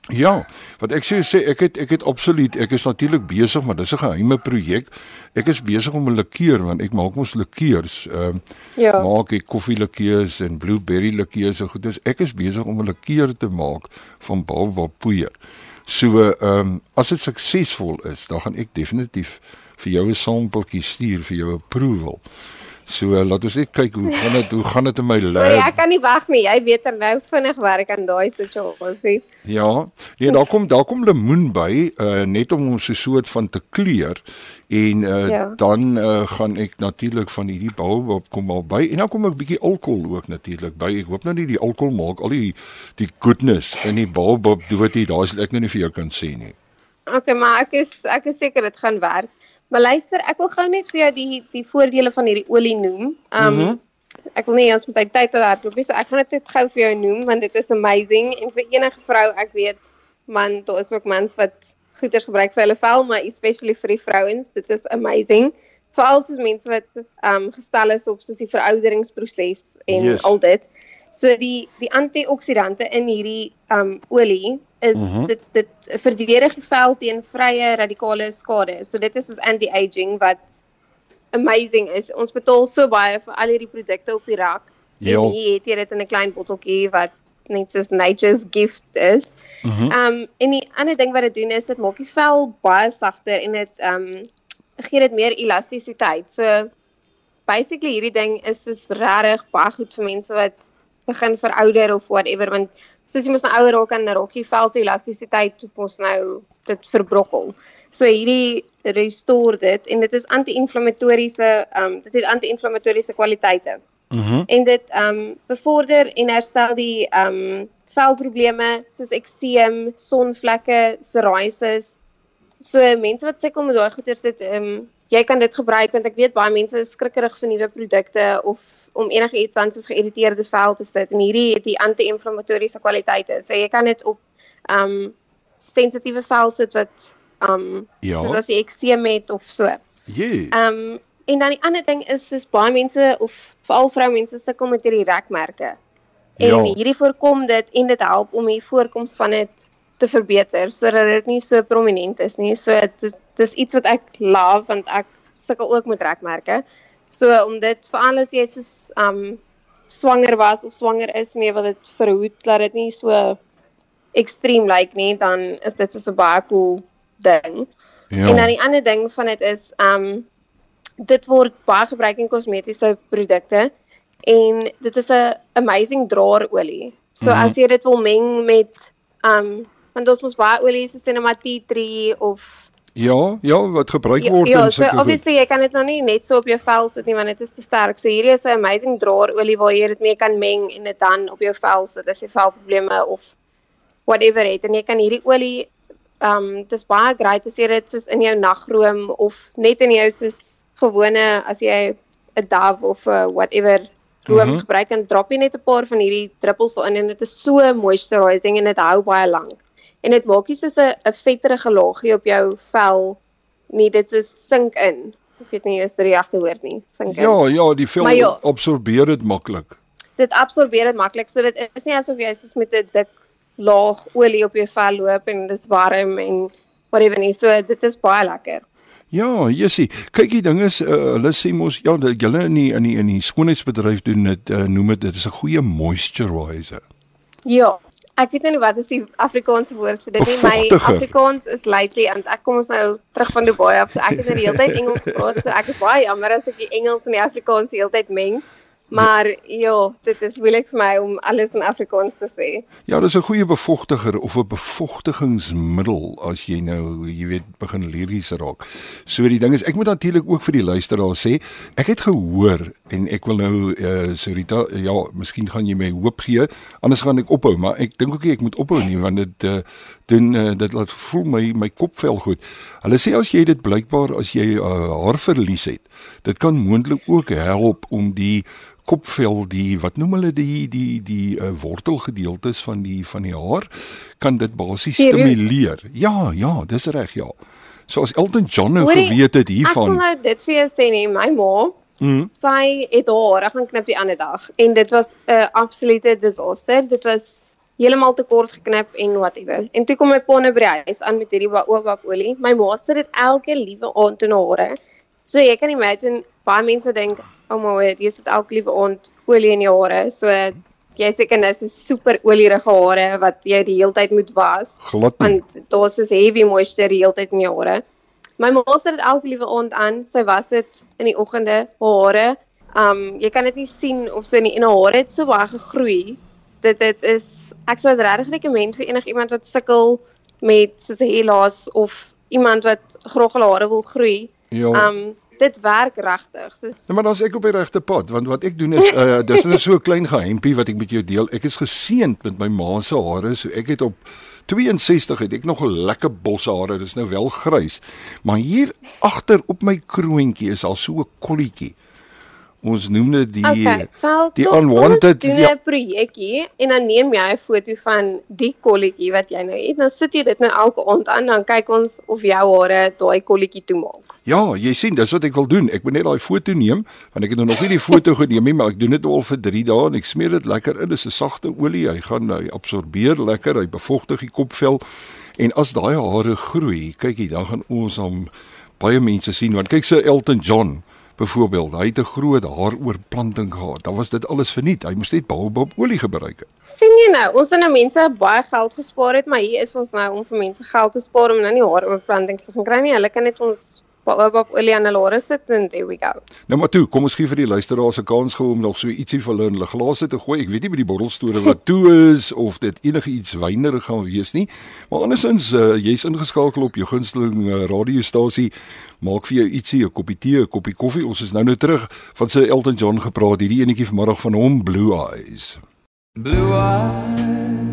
Ja, wat ek sê sê ek het ek het absoluut ek is natuurlik besig maar dis 'n geheime projek. Ek is besig om 'n likeur want ek maak mos likeurs. Ehm Ja. maak ek koffielikeurs en blueberry likeurs en goed. Dus ek is besig om 'n likeur te maak van baobab poeier. So ehm um, as dit suksesvol is, dan gaan ek definitief vir jou 'n sampeltjie stuur vir jou approval. So uh, laat ons net kyk hoe gaan dit hoe gaan dit in my Maar lab. ek kan nie wag nie. Jy weet dan nou vinnig werk aan daai situasie. Ja, nee, daar kom daar kom lemoen by, uh net om ons so soort van te kleur en uh Ja. dan uh gaan ek natuurlik van hierdie baobab kom al by en dan kom ek bietjie alkohol ook natuurlik by. Ek hoop nou nie die alkohol maak al die die goodness in die baobab dood hier. Daar is ek nou nie vir jou kan sê nie. Okay, maar ek is ek is seker dit gaan werk. Maar luister, ek wil gou net vir jou die die voordele van hierdie olie noem. Um mm -hmm. ek wil nie ons met tyd tyd hardloop nie, so ek gaan dit net gou vir jou noem want dit is amazing en vir enige vrou, ek weet man, daar is ook mans wat goeders gebruik vir hulle vel, maar especially vir die vrouens, dit is amazing. Veral soos mense wat um gestel is op soos die verouderingsproses en Yes. yes. al dit. So die die antioksidante in hierdie um olie is mm. -hmm. dit dit verdedig die vel teen vrye radikale skade. So dit is soos anti-aging wat amazing is. Ons betaal so baie vir al hierdie produkte op die rak. Ja. En hier het jy dit in 'n klein botteltjie wat net soos nature's gift is. Mhm. Ehm um, en die ander ding wat dit doen is dit maak die vel baie sagter en dit um, gee dit meer elastisiteit. So basically hierdie ding is soos regtig baie goed vir mense wat begin verouder of whatever want soos jy mos nou ouer raak dan raak jy vel se elastisiteit mos nou dit verbrokkel. So hierdie restore dit en dit is anti-inflammatoriese ehm um, dit het anti-inflammatoriese kwaliteite Mhm. en dit ehm um, bevorder en herstel die ehm um, velprobleme soos ekseem, sonvlekke, psoriasis. So mense wat sukkel met daai goeters dit ehm um, jy kan dit gebruik want ek weet baie mense is skrikkerig vir nuwe produkte of om enigiets aan soos geïrriteerde vel te sit en hierdie het die anti-inflammatoriese kwaliteite. So jy kan dit op um sensitiewe vel sit wat um Ja. soos as jy ekseem het of so. Jee. Um en dan die ander ding is soos baie mense of veral vroumense sukkel met hierdie rekmerke. En Ja. hierdie voorkom dit en dit help om die voorkoms van dit te verbeter sodat dit nie so prominent is nie. So dit dis iets wat ek love want ek sukkel ook met rekmerke. So om dit veral as jy soos um swanger was of swanger is en jy wil dit verhoed dat dit nie so ekstreem lyk nie, dan is dit so 'n baie cool ding. Ja. En dan die ander ding van dit is um dit word baie gebruik in kosmetiese produkte en dit is 'n amazing draarolie. So mm -hmm. as jy dit wil meng met um want ons mos baie olie soos cinema tea tree of Ja, ja, wat gebruik ja, word ja in so sulke obviously jy kan dit nou nie net so op jou vel sit nie want dit is te sterk. So hierdie is 'n amazing draarolie waar jy dit mee kan meng en dit dan op jou vel sit as jy velprobleme of whatever het en jy kan hierdie olie um dis baie great as jy dit soos in jou nagroom of net in jou soos gewone as jy 'n Dove of 'n whatever room mm -hmm. gebruik dan drop jy net 'n paar van hierdie druppels daarin en dit is so moisturizing en dit hou baie lank. En dit maak nie soos 'n 'n vetterige laagie op jou vel nie, dit is sink in. Ek weet nie is dit die regte woord nie, sink in. Ja, ja, die vel Maar ja. absorbeer dit maklik. Dit absorbeer dit maklik, so dit is nie asof jy soos met 'n dik laag olie op jou vel loop en dis warm en whatever nie. So dit is baie lekker. Ja, Jessie, kyk die ding is uh, hulle sê mos ja, dat julle in die in die in die skoonheidsbedryf doen dit uh, noem dit dit is 'n goeie moisturizer. Ja. Ek weet nie wat is die Afrikaanse woord vir dit nie. My. Afrikaans is lately want ek kom ons nou terug van Dubai af, so ek het nou die hele tyd Engels gepraat, so ek is baie jammer as ek die Engels en die Afrikaans die hele tyd meng. Maar ja, dit is moeilik vir my om alles in Afrikaans te sê. Ja, dis 'n goeie bevochtiger of 'n bevochtigingsmiddel as jy nou, jy weet, begin liries raak. So die ding is, ek moet natuurlik ook vir die luisteraar sê, ek het gehoor en ek wil nou uh Sarita, ja, miskien gaan jy my hoop gee, anders gaan ek ophou, maar ek dink ook nie ek moet ophou nie want dit uh doen uh, dit laat voel my my kopvel goed. Hulle sê as jy dit blykbaar as jy uh, haarverlies het, dit kan moontlik ook help om die kopvel die wat noem hulle die die die uh, wortelgedeeltes van die van die haar kan dit basies stimuleer. Ja, ja, dis reg ja. So as Elton John nou Hoorie, geweet het Ek sal hiervan. nou dit vir jou sê nie, my ma Mm, sy het haar gaan knip die ander dag en dit was 'n uh, absolute disaster. Dit was heeltemal te kort geknip en whatever. En toe kom my pa nou by die huis aan met hierdie baobab olie. My ma sit dit elke liewe aand in haar hare. So jy kan imagine baie mense dink, "Oh my word, jy sit elke liewe aand olie in jou hare." So jy seker nou so super olierige hare wat jy die hele tyd moet was glad nie. want daar's so heavy moisture die hele tyd in jou hare. My ma sit dit elke liewe aand aan. Sy was dit in die oggende, haar hare. Um jy kan dit nie sien of so nie en haar hare het so baie gegroei. Dit dit is ek sou dit regtig rekomend vir enigiemand wat sukkel met soos hair loss of iemand wat graag hare wil groei. Ja. Um dit werk regtig. So Ja, maar dan is ek op die regte pad want wat ek doen is uh dis net so 'n klein geheimpie wat ek met jou deel. Ek is geseënd met my ma se hare, so ek het op 62 het ek nog 'n lekker bos hare. Dis nou wel grys. Maar hier agter op my kroontjie is al so 'n kolletjie. Ons noem dit die Okay, wel, die unwanted doen ja, 'n projekkie en dan neem jy 'n foto van die kolletjie wat jy nou het. Dan sit jy dit nou elke aand aan dan kyk ons of jou hare daai kolletjie toemaak. ja, jy sien, dis wat ek wil doen. Ek moet net daai foto neem want ek het nou nog nie die foto geneem nie, maar ek doen dit al vir 3 dae en ek smeer dit lekker in. Dis 'n sagte olie. Hy gaan hy absorbeer lekker, hy bevochtig die kopvel. En as daai hare groei, kykie, dan gaan ons hom baie mense sien want kyk se Elton John byvoorbeeld, hy het 'n groot haaroorplanting gehad. Dan was dit alles verniet. Hy moes net baobab olie gebruik het. sien jy nou, ons het nou mense baie geld gespaar het, maar hier is ons nou om vir mense geld te spaar om nou nie haaroorplantings te gaan kry nie. Hulle kan net ons olie aan hulle hare sit en there we go. Nou maar toe, kom ons gee vir die luisteraars 'n kans gou om nog so ietsie vir hulle in hulle glase te gooi. Ek weet nie by die bottelstore wat toe is of dit enige iets wynerig gaan wees nie. Maar andersins, uh, jy's ingeskakel op jou gunsteling uh, radiostasie. Maak vir jou ietsie, 'n koppie tee, 'n koppie koffie. Ons is nou nou terug van sy Elton John gepraat, hierdie enetjie vanmiddag van hom Blue Eyes. Blue eyes,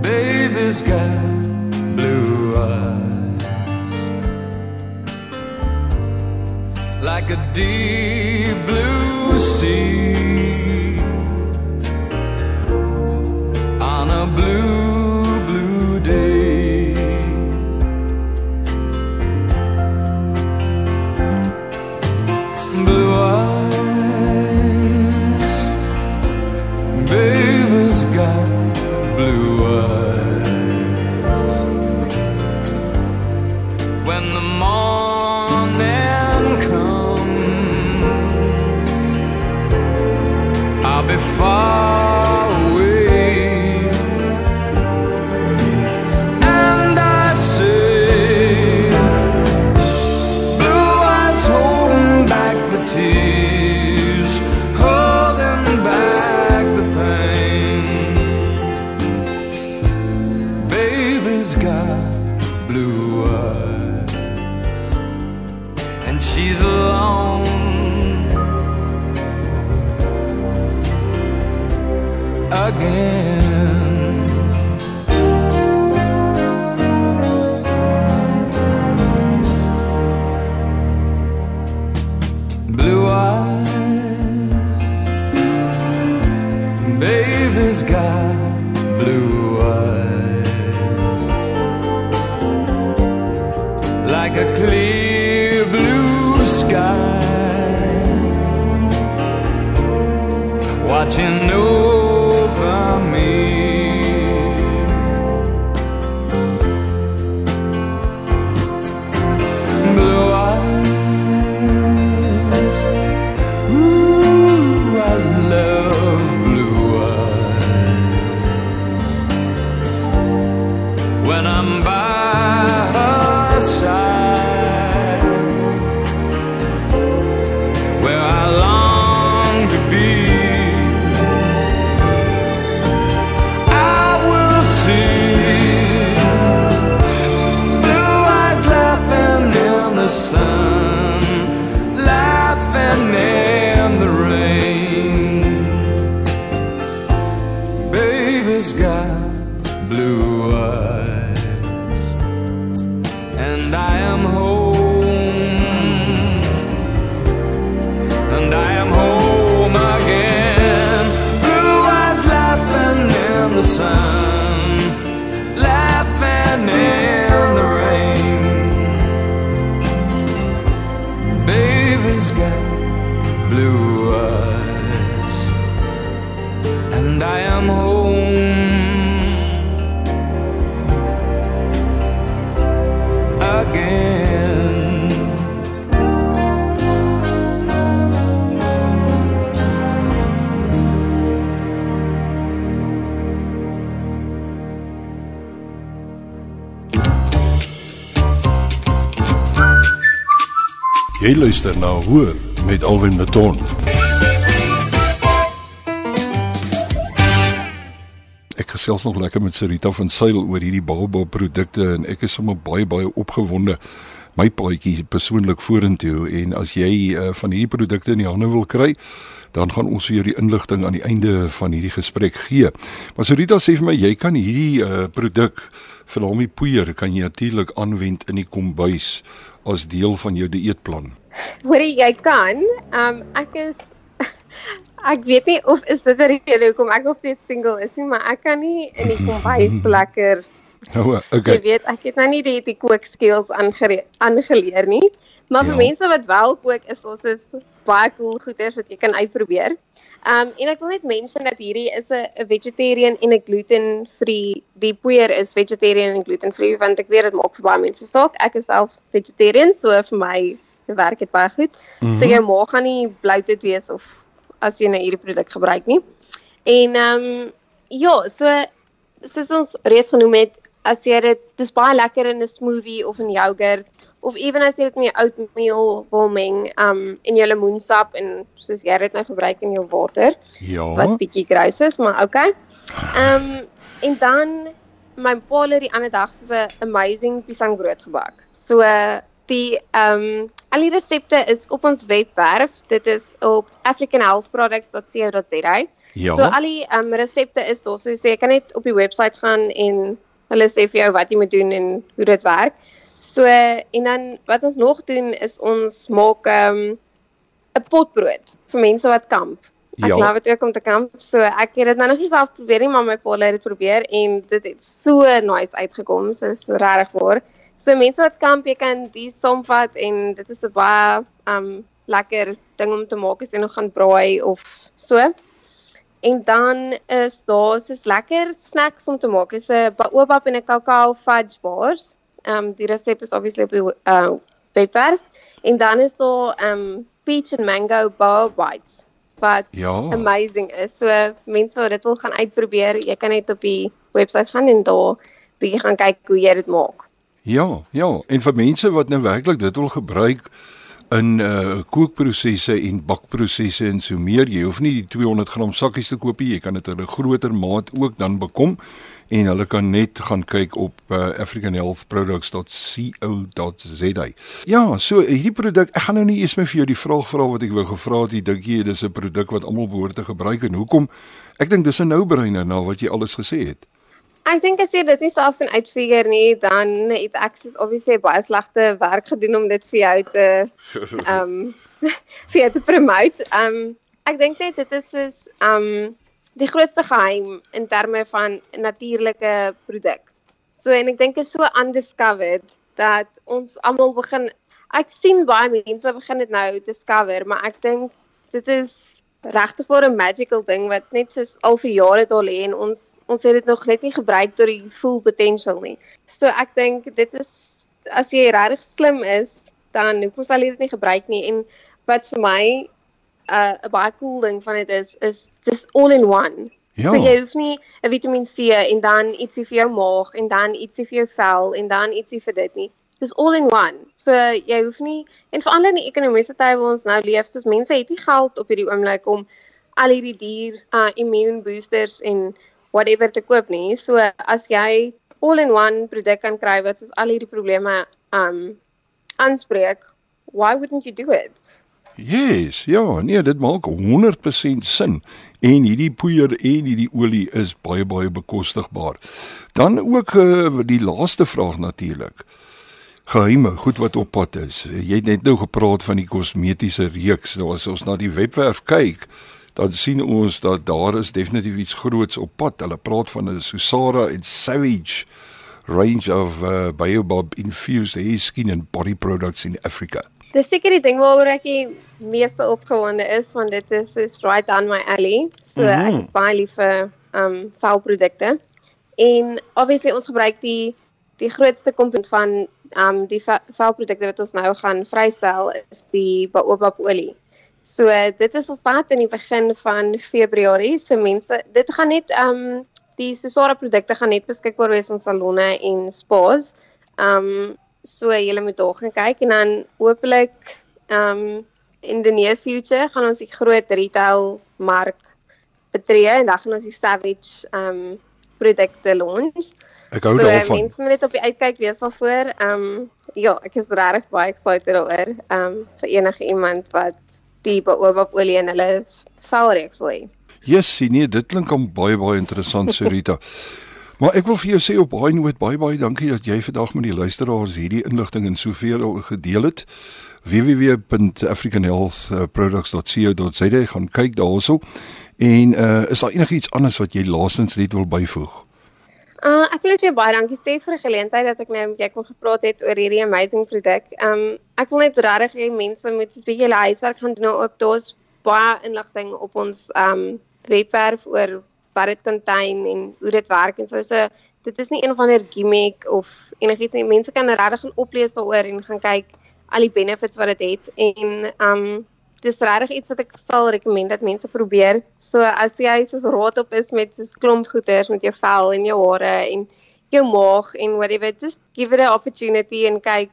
baby's got blue eyes. Like a deep blue sea. On a blue, luister na Hoor met Alwin Maton. Ek gesels nog lekker met Sarita van Sail oor hierdie Baobab produkte en ek is sommer baie baie opgewonde my paadjie persoonlik vorentoe en as jy uh, van hierdie produkte in die hande wil kry dan gaan ons vir jou die inligting aan die einde van hierdie gesprek gee. Maar Sarita sê vir my jy kan hierdie uh, produk Filami poeier kan jy natuurlik aanwend in die kombuis as deel van jou dieetplan. Hoorie, jy kan. Um ek is ek weet nie of is dit 'n rede hoekom ek nog steeds single is nie, maar ek kan nie in die kombuis lekker Jy okay. weet, ek het nou nie die die kook skills aangeleer nie. Maar vir Ja. mense wat wel kook, is daar soos baie cool goeders wat jy kan uitprobeer. Um en ek wil net mention dat hierdie is 'n 'n vegetarian en 'n gluten-free. Die poeier is vegetarian en gluten-free want ek weet dit maak vir baie mense saak. Ek is self vegetarian, so vir my werk dit baie goed. Mm -hmm. So jou maag gaan nie bloated wees of as jy 'n hierdie produk gebruik nie. En um ja, so soos ons reeds genoem het, as jy dit dis baie lekker in 'n smoothie of in yoghurt of ewen as jy dit in jou oatmeal wil meng, um in jou lemoensap en soos jy dit nou gebruik in jou water Ja. wat bietjie gross is, maar okay. Um en dan my pa het die ander dag so 'n amazing piesangbrood gebak. So die um al die resepte is op ons webwerf. Dit is op africanhealthproducts.co.za. Ja. So al die um resepte is daar. So, so jy kan net op die webwerf gaan en hulle sê vir jou wat jy moet doen en hoe dit werk. So en dan wat ons nog doen is ons maak um 'n potbrood vir mense wat kamp. Ek Ja. ja. dit ook om te kamp. So ek het dit nou nog nie self probeer nie, maar my pa het dit probeer en dit het so nice uitgekom. So is regtig waar. So mense wat kamp, jy kan die saamvat en dit is 'n baie um lekker ding om te maak as jy nog gaan braai of so. En dan is daar soos lekker snacks om te maak. Dis 'n baobab en 'n kakao fudge bars. Um die resep is obviously op die uh webwerf. En dan is daar um peach and mango bao bites wat Ja. amazing is. So mense wat dit wil gaan uitprobeer, jy kan net op die webwerf gaan en daar bietjie gaan kyk hoe jy dit maak. Ja, ja, en vir mense wat nou werklik dit wil gebruik in uh kookprosesse en bakprosesse en so meer, jy hoef nie die 200 gram sakkies te koop nie, jy kan dit in 'n groter maat ook dan bekom en hulle kan net gaan kyk op uh, africanhealthproducts.co.za. Ja, so hierdie produk, ek gaan nou nie eers meer vir jou die vraag vra wat ek wou gevra het, jy dink jy dis 'n produk wat almal behoort te gebruik en hoekom? Ek dink dis 'n nou-brainer na wat jy alles gesê het. Ek dink as jy dit nie self kan uitfigure nie, dan het ek soos obviously baie slegte werk gedoen om dit vir jou te ehm um, vir jou te promote. Ehm um, ek dink net dit is soos ehm um, die grootste geheim in terme van natuurlike produk. So en ek dink is so undiscovered dat ons almal begin ek sien baie mense begin dit nou discover, maar ek dink dit is regtig vir 'n magical ding wat net soos al vir jare daar lê en ons ons het dit nog net nie gebruik tot die full potential nie. So ek dink dit is as jy regtig slim is, dan hoekom sal jy dit nie gebruik nie en wat vir my 'n uh, baie cool ding van dit is is dis all in one. Ja. So jy hoef nie 'n Vitamiin C en dan ietsie vir jou maag en dan ietsie vir jou vel en dan ietsie vir dit nie. Dis all in one. So jy hoef nie en veral in die ekonomiese tye waar ons nou leef, soos mense het nie geld op hierdie oomblik om al hierdie duur uh immune boosters en whatever te koop nie. So as jy all in one produk kan kry wat soos al hierdie probleme um aanspreek, why wouldn't you do it? Yes, ja, nee, dit maak 100% sin. En hierdie poeier en hierdie olie is baie baie bekostigbaar. Dan ook uh, die laaste vraag natuurlik. Geheime, goed wat op pad is. Jy het net nou gepraat van die kosmetiese reeks. Nou as ons na die webwerf kyk, dan sien ons dat daar is definitief iets groots op pad. Hulle praat van 'n Susara en Savage range of uh, baobab infused hair skin and body products in Africa. Dis seker die ding waaroor ek die meeste opgewonde is want dit is soos right down my alley. So mm Mhm. -hmm. ek is baie lief vir um velprodukte. En obviously ons gebruik die die grootste komponent van um die ve- velprodukte wat ons nou gaan vrystel is die baobab olie. So dit is op pad in die begin van Februarie. So mense, dit gaan net um die Susara produkte gaan net beskikbaar wees in salonne en spas. Um so jy moet daar gaan kyk en dan hopelik um in the near future gaan ons die groot retail mark betree en dan gaan ons die Savage um produkte launch. Ek hou so daarvan. mense moet net op die uitkyk wees daarvoor. Um ja, ek is regtig baie excited daaroor. Um vir enige iemand wat die baobab olie in hulle velreeks wil hê. Yes, nee, dit klink om baie baie interessant, Sarita. maar ek wil vir jou sê op baie noot baie baie dankie dat jy vandag met die luisteraars hierdie inligting en soveel al gedeel het. www.africanhealthproducts.co.za gaan kyk daaroor. En uh is daar enigiets anders wat jy laastens net wil byvoeg? Uh ek wil net weer baie dankie sê vir die geleentheid dat ek nou met jou kon gepraat het oor hierdie amazing produk. Um ek wil net regtig hê mense moet 'n bietjie hulle huiswerk gaan doen op daar's baie inligting op ons um webwerf oor wat dit contain en hoe dit werk en so so dit is nie een van 'n gimmick of enigiets nie. Mense kan regtig gaan oplees daaroor en gaan kyk al die benefits wat dit het en um dis regtig iets wat ek sal rekomend dat mense probeer. So as jy soos raad op is met soos klomp goeters met jou vel en jou hare en jou maag en whatever, just give it an opportunity en kyk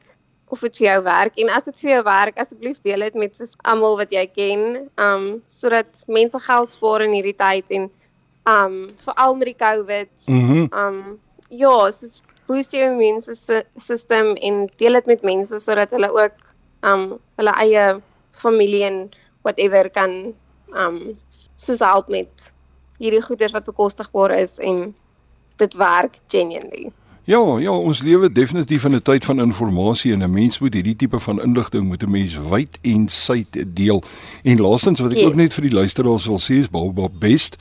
of dit vir jou werk en as dit vir jou werk, asseblief deel dit met soos almal wat jy ken, um sodat mense geld spaar in hierdie tyd en um veral met die COVID. Mhm. Um ja, soos boost jou immuunstelsel en deel dit met mense sodat hulle ook um hulle eie familie en whatever kan um soos help met hierdie goeders wat bekostigbaar is en dit werk genuinely. Ja, ja, ons lewe definitief in 'n tyd van inligting en 'n mens moet hierdie tipe van inligting moet 'n mens wyd en suid deel. En laastens wat ek Ja. ook net vir die luisteraars wil sê is Baobab Best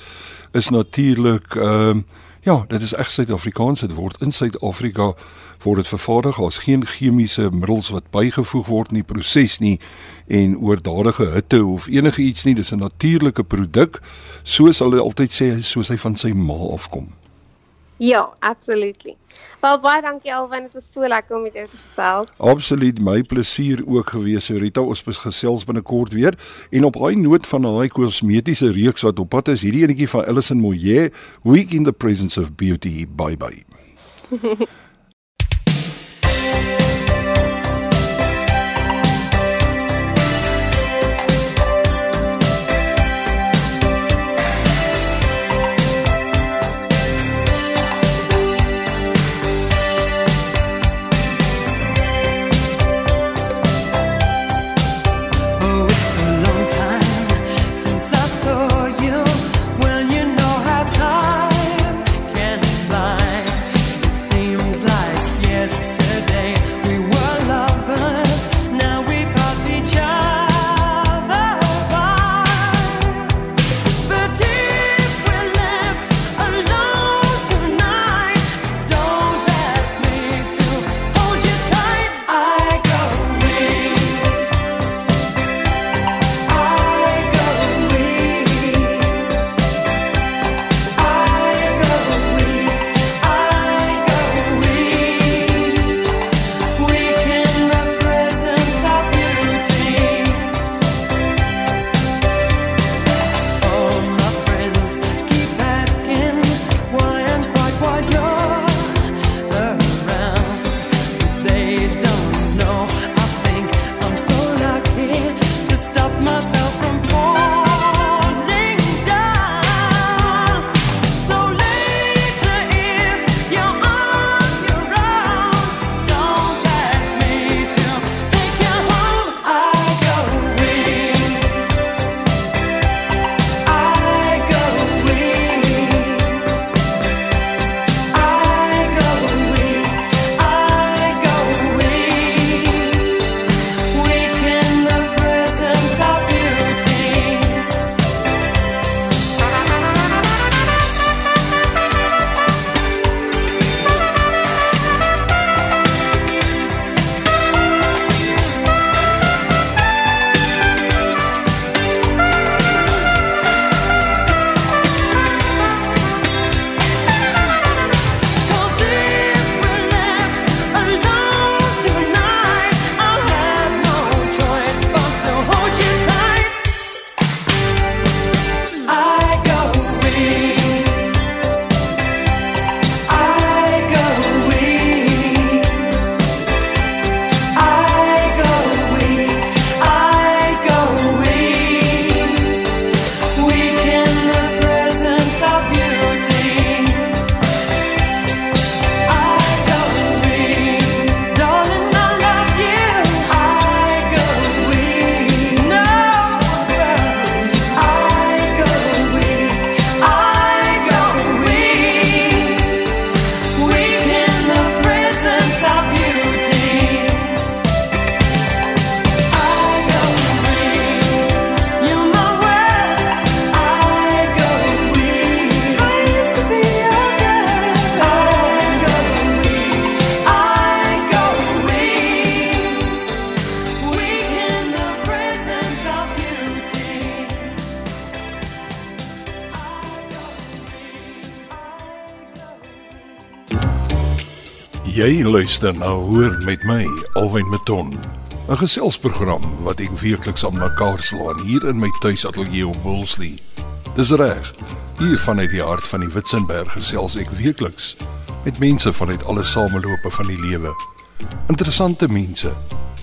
is natuurlik ehm um, ja, dit is reg Suid-Afrikaans. Dit word in Suid-Afrika word dit vervaardig. Daar's geen chemiese middels wat bygevoeg word in die proses nie en oordadige hitte of enige iets nie. Dis 'n natuurlike produk. Soos hulle altyd sê, soos hy van sy ma afkom. Ja, absolutely. Wel baie dankie Alwyn, dit was so lekker om met jou te gesels. Absoluut my plesier ook gewees. Rita, ons gesels binnekort weer. En op daai noot van daai kosmetiese reeks wat op pad is, hierdie enetjie van Alison Moyer, Week in the Presence of Beauty. Bye bye. luister na Hoor met my, Alwyn Maton. 'n Geselsprogram wat ek weekliks aan mekaar slaan hier in my tuisateljee op Bullsley. Dis reg. Hier vanuit die hart van die Witzenberg gesels ek weekliks met mense vanuit alle samelope van die lewe. Interessante mense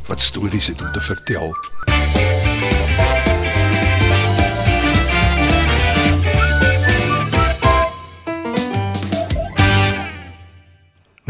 wat stories het om te vertel.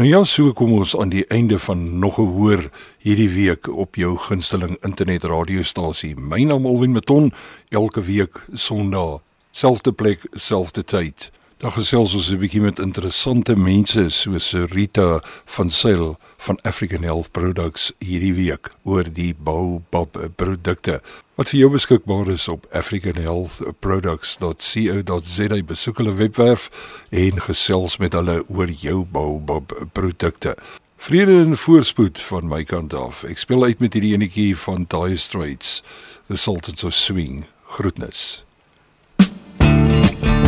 Nou ja, so kom ons aan die einde van nog 'n hoor hierdie week op jou gunsteling internet radiostasie. My naam Alwin Maton, elke week Sondag, selfde plek, selfde tyd. Dan gesels ons 'n bietjie met interessante mense soos Rita van Sail van African Health Products hierdie week oor die Baobab produkte wat vir jou beskikbaar is op africanhealthproducts.co.za. Besoek hulle webwerf en gesels met hulle oor jou Baobab produkte. Vrede en voorspoed van my kant af. Ek speel uit met hierdie enetjie van Dire Straits, The Sultans of Swing. Groetnis. Thank you.